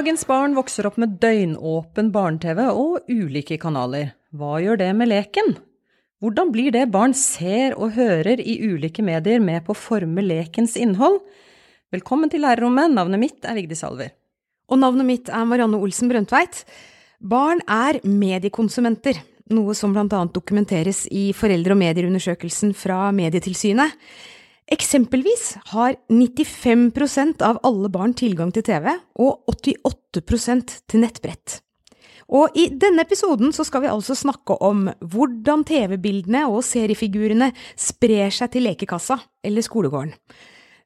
Dagens barn vokser opp med døgnåpen barne-TV og ulike kanaler. Hva gjør det med leken? Hvordan blir det barn ser og hører i ulike medier med på å forme lekens innhold? Velkommen til lærerrommet, navnet mitt er Vigdis Alver. Og navnet mitt er Marianne Olsen Brøndtveit. Barn er mediekonsumenter, noe som annet dokumenteres i foreldre- og medieundersøkelsen fra Medietilsynet. Eksempelvis har 95% av alle barn tilgang til TV, og 88% til nettbrett. Og i denne episoden så skal vi altså snakke om hvordan TV-bildene og seriefigurene sprer seg til lekekassa eller skolegården.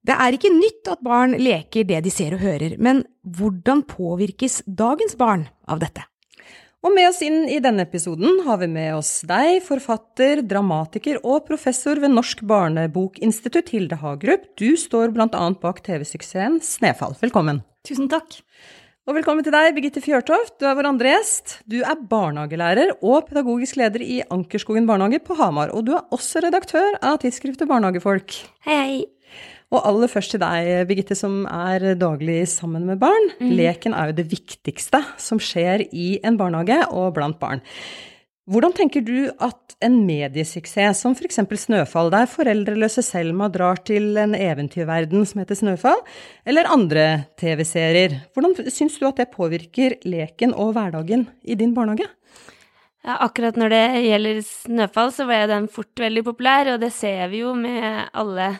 Det er ikke nytt at barn leker det de ser og hører, men hvordan påvirkes dagens barn av dette? Og med oss inn i denne episoden har vi med oss deg, forfatter, dramatiker og professor ved Norsk barnebokinstitutt, Hilde Hagerup. Du står annet bak TV-suksessen Snefall. Velkommen. Tusen takk. Og velkommen til deg, Birgitte Fjørtoft. Du er vår andre gjest. Du er barnehagelærer og pedagogisk leder i Ankerskogen barnehage på Hamar. Og du er også redaktør av tidsskriftet Barnehagefolk. Hei, hei. Og aller først til deg, Birgitte, som er daglig sammen med barn. Mm. Leken er jo det viktigste som skjer i en barnehage og blant barn. Hvordan tenker du at en mediesuksess som f.eks. Snøfall, der foreldreløse Selma drar til en eventyrverden som heter Snøfall, eller andre TV-serier, hvordan syns du at det påvirker leken og hverdagen i din barnehage? Ja, akkurat når det gjelder Snøfall, så var den fort veldig populær, og det ser vi jo med alle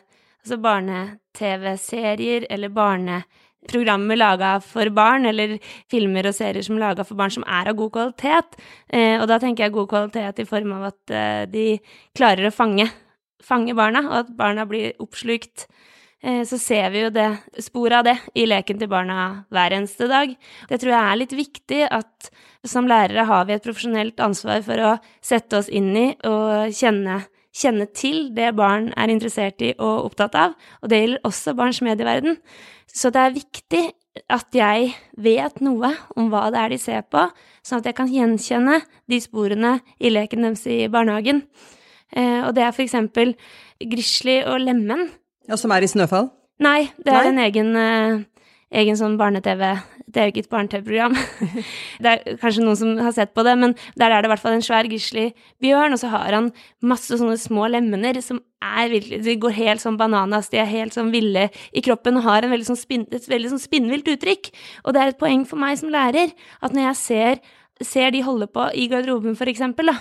altså barne-TV-serier eller barneprogrammer laga for barn, eller filmer og serier som er laga for barn som er av god kvalitet. Eh, og da tenker jeg god kvalitet i form av at eh, de klarer å fange, fange barna, og at barna blir oppslukt. Eh, så ser vi jo det, sporet av det i leken til barna hver eneste dag. Det tror jeg er litt viktig at som lærere har vi et profesjonelt ansvar for å sette oss inn i og kjenne kjenne til det barn er interessert i og opptatt av, og det gjelder også barns medieverden. Så det er viktig at jeg vet noe om hva det er de ser på, sånn at jeg kan gjenkjenne de sporene i leken deres i barnehagen. Eh, og det er for eksempel Grizzly og Lemen. Ja, Som er i Snøfall? Nei, det er Nei? en egen, uh, egen sånn barne-TV et barne-TV-program. det er kanskje noen som har sett på det, men der er det i hvert fall en svær grizzlybjørn, og så har han masse sånne små lemener som er virkelig De går helt sånn bananas, de er helt sånn ville i kroppen og har veldig sånn spin, et veldig sånn spinnvilt uttrykk. Og det er et poeng for meg som lærer at når jeg ser ser de holde på i garderoben, for eksempel, da,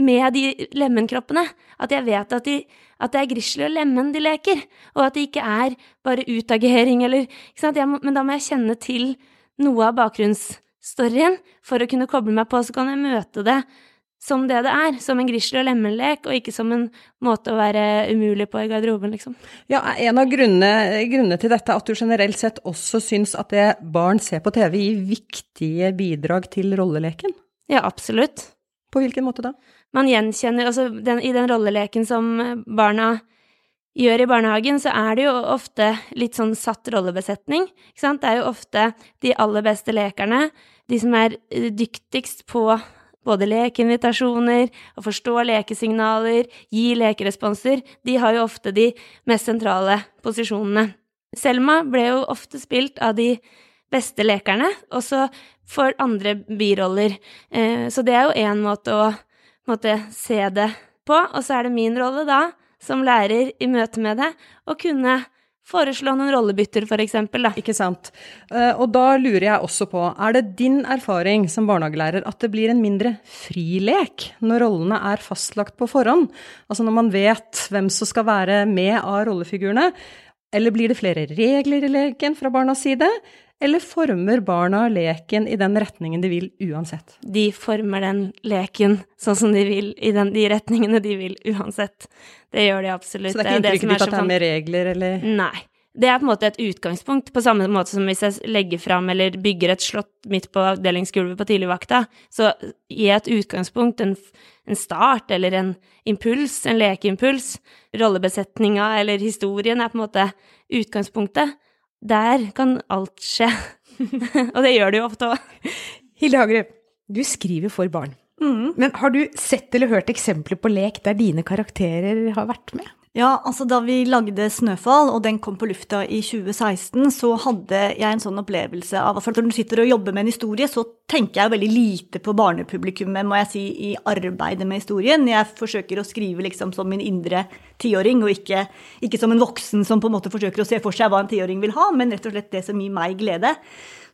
med de lemenkroppene, at jeg vet at, de, at det er Grizzly og lemen de leker, og at det ikke er bare utagering eller ikke sant? Må, men da må jeg kjenne til noe av bakgrunnsstoryen for å kunne koble meg på, så kan jeg møte det som det det er, som en grizzly- og lemmelek, og ikke som en måte å være umulig på i garderoben, liksom. Ja, en av grunnene, grunnene, til dette er at du generelt sett også syns at det barn ser på TV gir viktige bidrag til rolleleken? Ja, absolutt. På hvilken måte da? Man gjenkjenner Altså, den, i den rolleleken som barna gjør i barnehagen, så er det jo ofte litt sånn satt rollebesetning. Ikke sant? Det er jo ofte de aller beste lekerne, de som er eh, dyktigst på både lekeinvitasjoner, å forstå lekesignaler, gi lekeresponser, de har jo ofte de mest sentrale posisjonene. Selma ble jo ofte spilt av de beste lekerne, også for andre biroller. Eh, så det er jo én måte å måte, se det på. Og så er det min rolle da som lærer i møte med det, å kunne foreslå noen rollebytter, for da. Ikke sant. Eh, og da lurer jeg også på, er det din erfaring som barnehagelærer at det blir en mindre frilek når rollene er fastlagt på forhånd? Altså når man vet hvem som skal være med av rollefigurene? Eller blir det flere regler i leken fra barnas side? Eller former barna leken i den retningen de vil uansett? De former den leken sånn som de vil, i den, de retningene de vil uansett. Det gjør de absolutt. Så det er ikke inntrykket ditt at det er med regler, eller? Nei. Det er på en måte et utgangspunkt, på samme måte som hvis jeg legger fram eller bygger et slott midt på avdelingsgulvet på tidligvakta, så gir et utgangspunkt, en, en start eller en impuls, en lekeimpuls. Rollebesetninga eller historien er på en måte utgangspunktet der kan alt skje. og det gjør det jo ofte òg. Hilde Hagerup, du skriver for barn. Mm. Men har du sett eller hørt eksempler på lek der dine karakterer har vært med? Ja, altså da vi lagde 'Snøfall', og den kom på lufta i 2016, så hadde jeg en sånn opplevelse av at når du sitter og jobber med en historie, så tenker jeg veldig lite på barnepublikummet, må jeg si, i arbeidet med historien. Jeg forsøker å skrive liksom som min indre tiåring, og ikke, ikke som en voksen som på en måte forsøker å se for seg hva en tiåring vil ha, men rett og slett det som gir meg glede.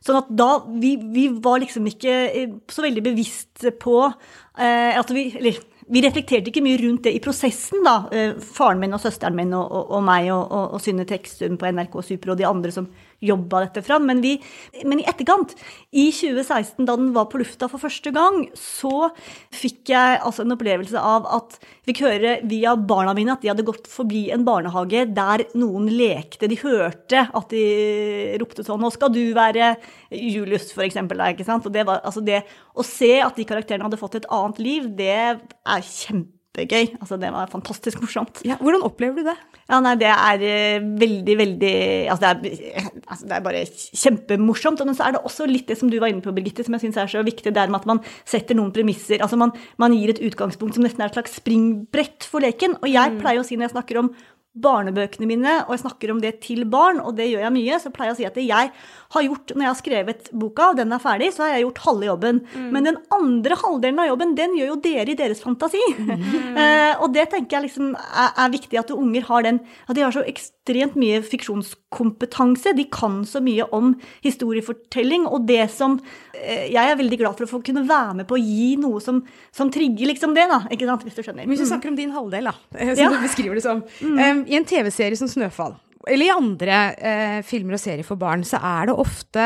Sånn at da Vi, vi var liksom ikke eh, så veldig bevisst på eh, at vi Eller vi reflekterte ikke mye rundt det i prosessen, da. Eh, faren min og søsteren min og, og, og meg og, og, Synne Tekstund på NRK Super og de andre som jobba dette fram. Men, vi, men, i etterkant, i 2016, da den var på lufta for første gang, så fikk jeg altså en opplevelse av at jeg fikk høre via barna mine at de hadde gått forbi en barnehage der noen lekte. De hørte at de ropte sånn 'Nå skal du være Julius', for eksempel. Ikke sant? Og det var, altså det, å se at de karakterene hadde fått et annet liv, det er kjempe kjempegøy. Altså, det var fantastisk morsomt. Ja, hvordan opplever du det? Ja, nei, det er uh, veldig, veldig altså det, er, altså det er, bare kjempemorsomt. Men så er det også litt det som du var inne på, Birgitte, som jeg syns er så viktig. Det er med at man setter noen premisser. Altså man, man, gir et utgangspunkt som nesten er et slags springbrett for leken. Og jeg mm. pleier å si når jeg snakker om barnebøkene mine, og jeg snakker om det til barn, og det gjør jeg mye, så pleier jeg å si at jeg har gjort, når jeg har skrevet boka, og den er ferdig, så har jeg gjort halve jobben. Mm. Men den andre halvdelen av jobben, den gjør jo dere i deres fantasi. Mm. uh, og det tenker jeg liksom er, er, viktig, at unger har den At de har så ekstremt mye fiksjonskompetanse. De kan så mye om historiefortelling, og det som uh, Jeg er veldig glad for å få kunne være med på å gi noe som, som trigger liksom det, da. Ikke sant, hvis du skjønner. Hvis du snakker om din halvdel, da, eh, som ja. du beskriver det som. Mm. Um, I en TV-serie som 'Snøfall' eller i andre eh, filmer og serier for barn, så er det ofte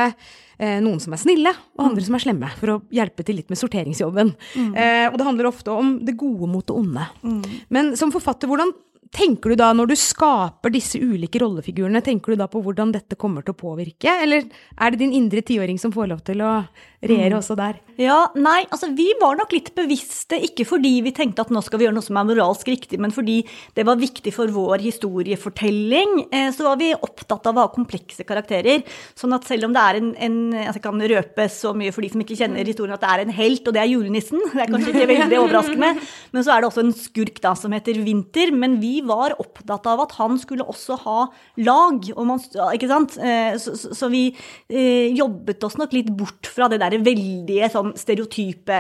eh, noen som er snille, og andre mm. som er slemme, for å hjelpe til litt med sorteringsjobben. Mm. Eh, og det handler ofte om det gode mot det onde. Mm. Men som forfatter, hvordan tenker du da, når du skaper disse ulike rollefigurene, tenker du da på hvordan dette kommer til å påvirke, eller er det din indre tiåring som får lov til å regjere mm. også der? Ja, nei, altså vi var nok litt bevisste, ikke fordi vi tenkte at nå skal vi gjøre noe som er moralsk riktig, men fordi det var viktig for vår historiefortelling. Eh, så var vi opptatt av å ha komplekse karakterer. Sånn at selv om det er en, en altså Jeg kan røpe så mye for de som ikke kjenner historien, at det er en helt, og det er julenissen. Det er kanskje ikke veldig overraskende. Men så er det også en skurk da som heter Vinter. Men vi var opptatt av at han skulle også ha lag. Man, ikke sant? Eh, så, så, så, vi eh, jobbet oss nok litt bort fra det der veldige sånn stereotype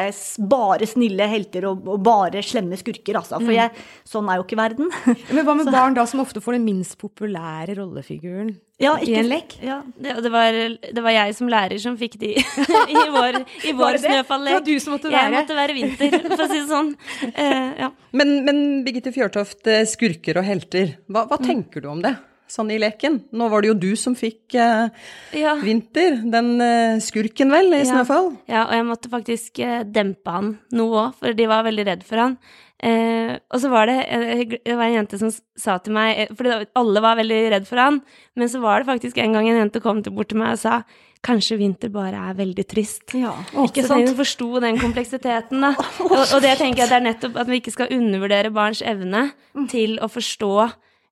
bare snille helter og, og bare slemme skurker, altså. For mm. jeg, sånn er jo ikke verden. Men hva med barn da som ofte får den minst populære rollefiguren? Ja, ikke, I en lek? Ja, det, det, var, det, var, jeg som lærer som fikk de i vår, i vår snøfall-lek. Det var du som måtte være Jeg måtte være vinter, for å si det sånn. Uh, ja. Men, men Birgitte Fjørtoft, eh, skurker og helter, hva, hva mm. tenker du om det? Sånn i leken. Nå var det jo du som fikk uh, ja. Vinter, den uh, skurken vel, i Snøfall? Ja, og jeg måtte faktisk dempe han noe òg, for de var veldig redd for han. Eh, og så var det, eh, det var en jente som sa til meg eh, For alle var veldig redd for han, men så var det faktisk en gang en jente kom bort til meg og sa Kanskje vinter bare er veldig trist. Ja, ikke sant? Hun forsto den kompleksiteten, da. Og, og, det tenker jeg det er nettopp at vi ikke skal undervurdere barns evne mm. til å forstå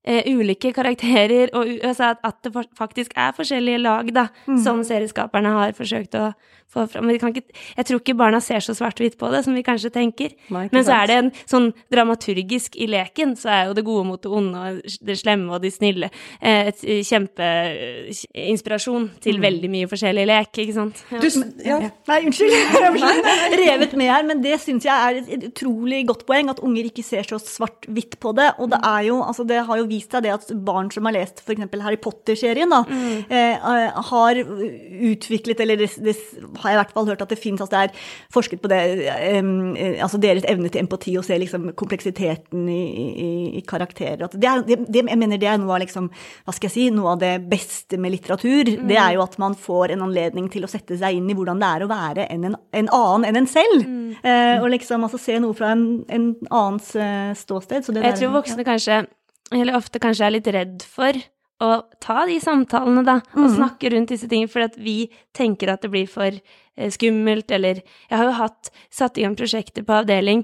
ulike karakterer, og altså at, at, det faktisk er forskjellige lag, da, mm. som serieskaperne har forsøkt å få fram. Ikke, jeg tror ikke barna ser så svart-hvitt på det som vi kanskje tenker. Nei, Men så er det en sånn dramaturgisk i leken, så er jo det gode mot det onde og det slemme og de snille eh, et kjempeinspirasjon til mm. veldig mye forskjellig lek, ikke sant? Ja. Du, ja. Nei, unnskyld, jeg revet med her, men det syns jeg er et utrolig godt poeng, at unger ikke ser så svart-hvitt på det. Og det er jo, altså det har jo vist seg det at barn som har lest f.eks. Harry Potter-serien, da, mm. eh, har utviklet, eller det, det har jeg i hvert fall hørt at det finnes, altså det er forsket på det, eh, altså deres evne til empati og se liksom kompleksiteten i, i, i karakterer. Det er, det, jeg mener det er noe av liksom, hva skal jeg si, noe av det beste med litteratur. Mm. Det er jo at man får en anledning til å sette seg inn i hvordan det er å være en, en, en annen enn en selv. Mm. Eh, og liksom altså, se noe fra en, en annens uh, ståsted. jeg der, tror voksne ja. kanskje, eller ofte kanskje er litt redd for å ta de samtalene, da, og mm. snakke rundt disse tingene, for at vi tenker at det blir for eh, skummelt, eller Jeg har jo hatt satt i gang prosjekter på avdeling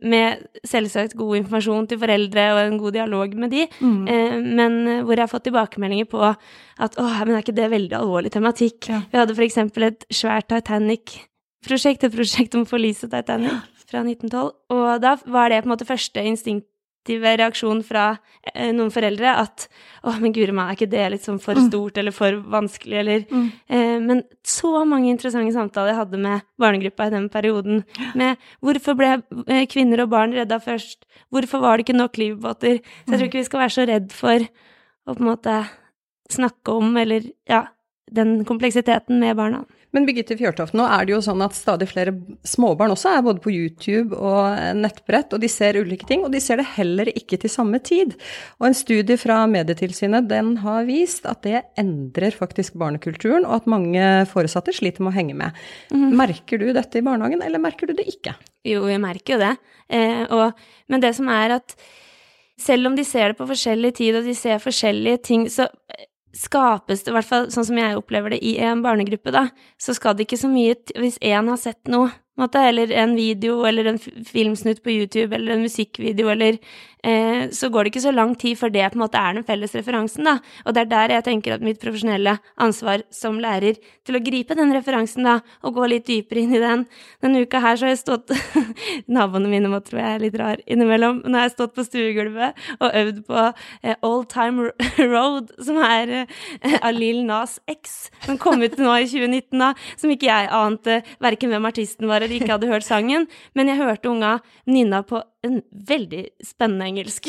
med selvsagt god informasjon til foreldre og en god dialog med de, mm. eh, men hvor jeg har fått tilbakemeldinger på at å, men er ikke det veldig alvorlig tematikk? Ja. Vi hadde for eksempel et svært Titanic-prosjekt, et prosjekt om å forlise Titanic fra 1912, og da var det på en måte første instinkt positive reaksjon fra eh, noen foreldre at 'Å, men guri meg, er ikke det litt sånn for Mm. stort eller for vanskelig', eller eh, Men så mange interessante samtaler jeg hadde med barnegruppa i den perioden. Med hvorfor ble eh, kvinner og barn redda først? Hvorfor var det ikke nok livbåter? Så jeg tror ikke vi skal være så redd for å på en måte snakke om, eller ja, den kompleksiteten med barna. Men Birgitte Fjørtoft, nå er det jo sånn at stadig flere småbarn også er både på YouTube og nettbrett, og de ser ulike ting, og de ser det heller ikke til samme tid. Og en studie fra Medietilsynet den har vist at det endrer faktisk barnekulturen, og at mange foresatte sliter med å henge med. Merker du dette i barnehagen, eller merker du det ikke? Jo, jeg merker jo det. Eh, og, men det som er at selv om de ser det på forskjellig tid, og de ser forskjellige ting, så skapes det, i hvert fall sånn som jeg opplever det i en barnegruppe, da, så skal det ikke så mye Hvis én har sett noe, måte, eller en video, eller en filmsnutt på YouTube, eller en musikkvideo, eller eh, Så går det ikke så lang tid før det på en måte er den felles referansen, da. Og det er der jeg tenker at mitt profesjonelle ansvar som lærer til å gripe den referansen, da, og gå litt dypere inn i den. Denne uka her så har jeg stått Naboene mine må tro jeg er litt rar innimellom. Nå har jeg stått på stuegulvet og øvd på eh, Old Time Road, som er eh, av Nas X, som kom ut nå i 2019, da, som ikke jeg ante verken hvem artisten var eller ikke hadde hørt sangen, men jeg hørte unga nynna på en veldig spennende engelsk.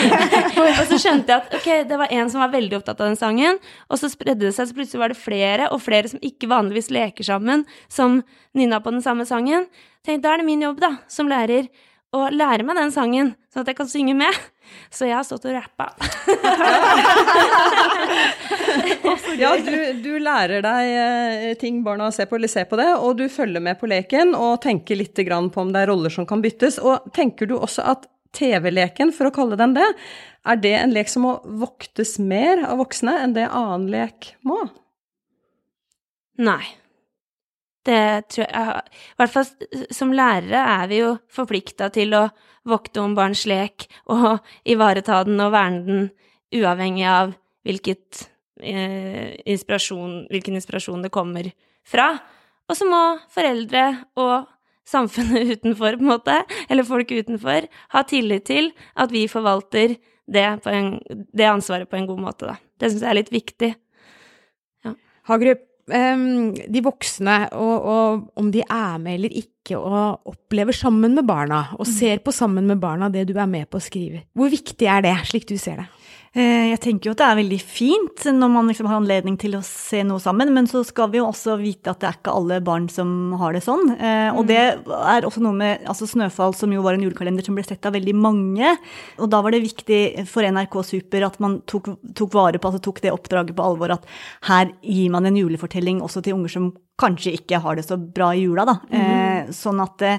og så skjønte jeg at ok, det var en som var veldig opptatt av den sangen, og så spredde det seg, så plutselig var det flere, og flere som ikke vanligvis leker sammen, som nynna på den samme sangen. Tenk, da er det min jobb, da, som lærer, å lære meg den sangen, sånn at jeg kan synge med. Så jeg har stått og rappa. Ja, du, du lærer deg eh, ting barna ser på, eller ser på det, og du følger med på leken og tenker litt grann på om det er roller som kan byttes. Og tenker du også at TV-leken, for å kalle den det, er det en lek som må voktes mer av voksne enn det annen lek må? Nei. Det tror jeg I hvert fall som lærere er vi jo forplikta til å vokte om barns lek og ivareta den og verne den, uavhengig av hvilket eh, inspirasjon, hvilken inspirasjon det kommer fra. Og så må foreldre og samfunnet utenfor, på en måte, eller folk utenfor, ha tillit til at vi forvalter det, en, det ansvaret på en god måte, da. Det syns jeg er litt viktig. Hagerup, em, de voksne, og, og om de er med eller ikke, og opplever sammen med barna, og ser på sammen med barna det du er med på å skrive. Hvor viktig er det, slik du ser det? Eh, Jeg tenker jo at det er veldig fint når man liksom har anledning til å se noe sammen, men så skal vi jo også vite at det er ikke alle barn som har det sånn. Eh, Og det er også noe med altså 'Snøfall', som jo var en julekalender som ble sett av veldig mange. Og da var det viktig for NRK Super at man tok, tok vare på, altså tok det oppdraget på alvor, at her gir man en julefortelling også til unger som kanskje ikke har det så bra i jula, da. Eh, Sånn at eh,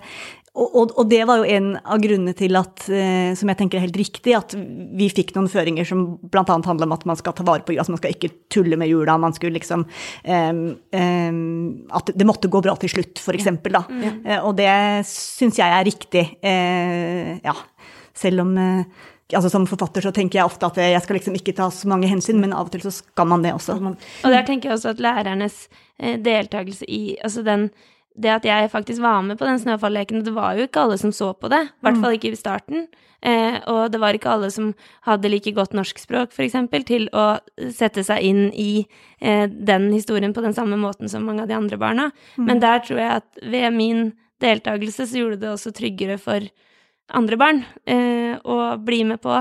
og, og, det var jo en av grunnene til at, eh, som jeg tenker er helt riktig, at vi fikk noen føringer som bl.a. handler om at man skal ta vare på jula, altså man skal ikke tulle med jula, man skulle liksom um, um, At det måtte gå bra til slutt, eksempel, da. Eh, og det syns jeg er riktig. Uh, ja. Selv om uh, Altså Som forfatter så tenker jeg ofte at jeg skal liksom ikke ta så mange hensyn, men av og til så skal man det også. Og der tenker jeg også at lærernes deltakelse i Altså den Det at jeg faktisk var med på den snøfallleken, det var jo ikke alle som så på det. I hvert fall ikke i starten. Eh, og det var ikke alle som hadde like godt norskspråk, for eksempel, til å sette seg inn i eh, den historien på den samme måten som mange av de andre barna. Men der tror jeg at ved min deltakelse så gjorde det også tryggere for andre barn eh, å bli med på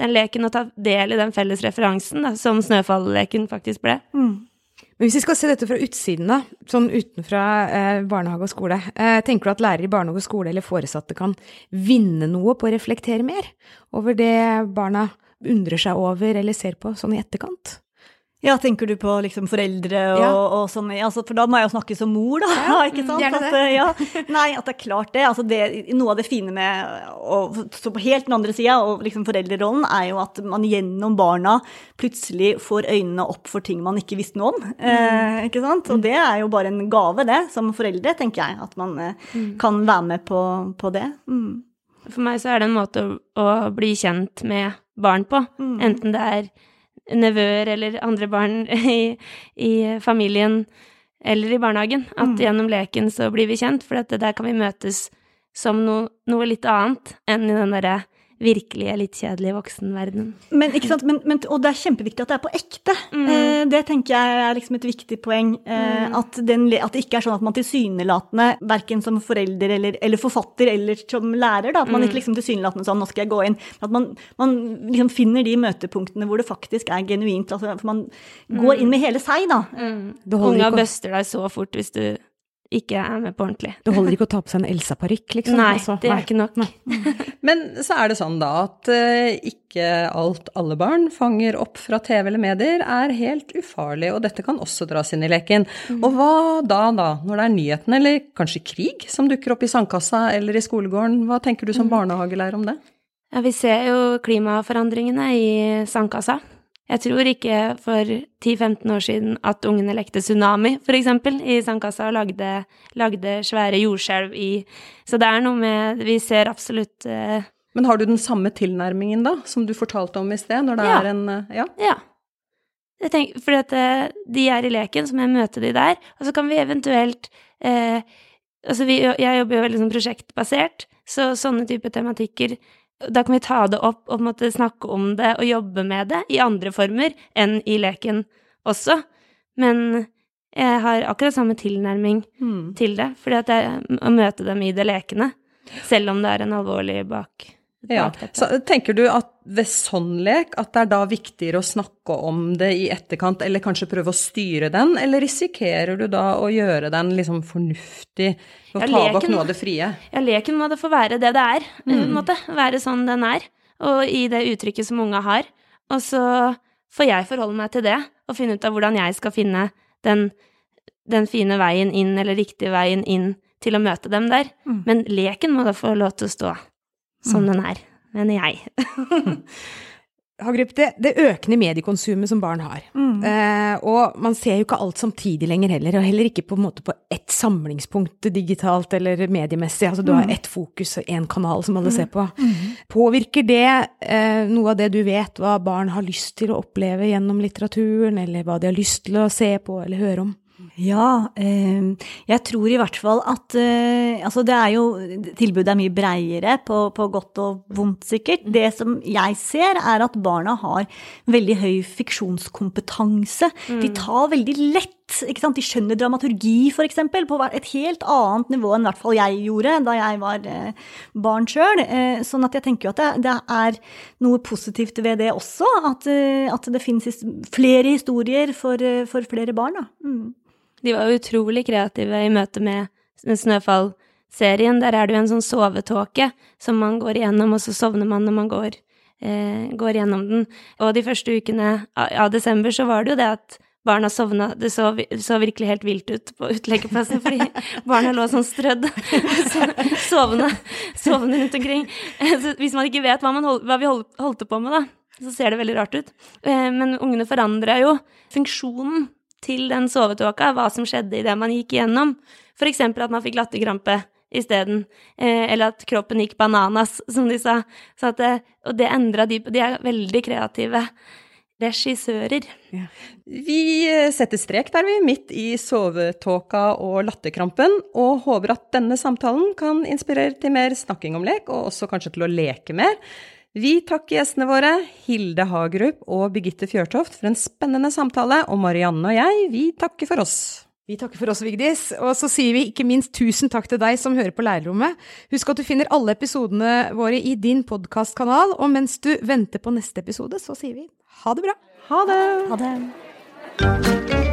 den leken og ta del i den felles referansen da, som Snøfallleken faktisk ble. Mm. Men hvis vi skal se dette fra utsiden, da, sånn utenfra eh, barnehage og skole, eh, tenker du at lærere i barnehage og skole eller foresatte kan vinne noe på å reflektere mer over det barna undrer seg over eller ser på sånn i etterkant? Ja, tenker du på liksom foreldre og, Ja. og sånn, altså, for da må jeg jo snakke som mor, da, ikke sant? gjerne det. At, ja, nei, at det er klart det. Altså det noe av det fine med å stå på helt den andre sida, og liksom foreldrerollen, er jo at man gjennom barna plutselig får øynene opp for ting man ikke visste noe om. Eh, ikke sant? Og det er jo bare en gave, det, som foreldre, tenker jeg, at man eh, kan være med på, på det. Mm. For meg så er det en måte å, å bli kjent med barn på, enten det er nevøer eller andre barn i, i familien eller i barnehagen. At gjennom leken så blir vi kjent, for at der kan vi møtes som no, noe litt annet enn i den derre virkelige, litt kjedelige voksenverdenen. Men, ikke sant? Men, men, og det er kjempeviktig at det er på ekte. Mm. Eh, det tenker jeg er liksom et viktig poeng. Eh, Mm. at, den, at det ikke er sånn at man tilsynelatende, verken som forelder eller, eller forfatter eller som lærer, da, at man Mm. ikke liksom tilsynelatende sånn 'nå skal jeg gå inn'. At man, man liksom finner de møtepunktene hvor det faktisk er genuint. Altså, for man går inn med hele seg, da. Det holder Unga buster deg så fort hvis du ikke er med på ordentlig. Det holder ikke å ta på seg en Elsa-parykk, liksom. Nei, altså. det er ikke nok. Men så er det sånn da at eh, ikke alt alle barn fanger opp fra TV eller medier er helt ufarlig, og dette kan også dras inn i leken. Og hva da, da, når det er nyhetene eller kanskje krig som dukker opp i sandkassa eller i skolegården? Hva tenker du som barnehagelærer om det? Ja, vi ser jo klimaforandringene i sandkassa. Jeg tror ikke for 10-15 år siden at ungene lekte tsunami, for eksempel, i sandkassa og lagde, lagde svære jordskjelv i Så det er noe med Vi ser absolutt eh, Men har du den samme tilnærmingen da, som du fortalte om i sted, når det Ja. er en eh, Ja. Ja. Tenker, fordi at eh, de er i leken, så må jeg møte de der. Og så kan vi eventuelt eh, Altså, vi, jeg jobber jo veldig sånn prosjektbasert, så sånne type tematikker Da kan vi ta det opp og på en måte snakke om det og jobbe med det i andre former enn i leken også. Men jeg har akkurat samme tilnærming mm. til det, fordi at jeg å møte dem i det lekende, selv om det er en alvorlig bak, Ja, så Tenker du at ved sånn lek at det er da viktigere å snakke om det i etterkant, eller kanskje prøve å styre den, eller risikerer du da å gjøre den liksom fornuftig og Ja, ta leken, bak noe av det frie? Ja, leken må det få være det det er, på en måte. Være sånn den er, og i det uttrykket som unga har. Og så får jeg forholde meg til det, og finne ut av hvordan jeg skal finne den, den fine veien inn, eller riktige veien inn til å møte dem der. Mm. Men leken må da få lov til å stå som den er, mener jeg. Hagerup, det, det økende mediekonsumet som barn har. Mm. Eh, og man ser jo ikke alt samtidig lenger heller, og heller ikke på en måte på ett samlingspunkt digitalt eller mediemessig. Altså du har ett fokus og én kanal som alle ser på. Påvirker det eh, noe av det du vet hva barn har lyst til å oppleve gjennom litteraturen, eller hva de har lyst til å se på eller høre om? Ja, eh, jeg tror i hvert fall at eh, Altså, det er jo Tilbudet er mye breiere, på, på godt og vondt, sikkert. Det som jeg ser, er at barna har veldig høy fiksjonskompetanse. De tar veldig lett sant? De skjønner dramaturgi, eksempel, på et helt annet nivå enn hvert fall jeg gjorde da jeg var eh, barn sjøl. Eh, sånn at jeg tenker jo at det, er noe positivt ved det også. At, eh, det finnes flere historier for, flere barn. Mm. De var utrolig kreative i møte med Snøfall-serien. Der er det jo en sånn sovetåke som man går igjennom, og så sovner man når man går, går gjennom den. Og de første ukene av desember så var det jo det at barna sovna Det så, så virkelig helt vilt ut på utleggeplassen fordi barna lå sånn strødd, så, sovende, sovende rundt omkring. Så hvis man ikke vet hva, man hold, hva vi hold, holdt på med, da, så ser det veldig rart ut. Eh, Men ungene forandra jo funksjonen til den sovetåka, hva som skjedde i det man gikk igjennom. Eksempel at man fikk latterkrampe isteden, eh, eller at kroppen gikk bananas, som de sa. Det, og det endra de De er veldig kreative regissører. Vi eh, setter strek der, vi, midt i sovetåka og latterkrampen, og håper at denne samtalen kan inspirere til mer snakking om lek, og også kanskje til å leke mer. Vi takker gjestene våre, Hilde Hagerup og Birgitte Fjørtoft, for en spennende samtale, og Marianne og jeg, vi takker for oss. Vi takker for oss, Vigdis, og så sier vi ikke minst tusen takk til deg som hører på Lærerrommet. Husk at du finner alle episodene våre i din podkastkanal, og mens du venter på neste episode, så sier vi ha det bra. Ha det! Ha det.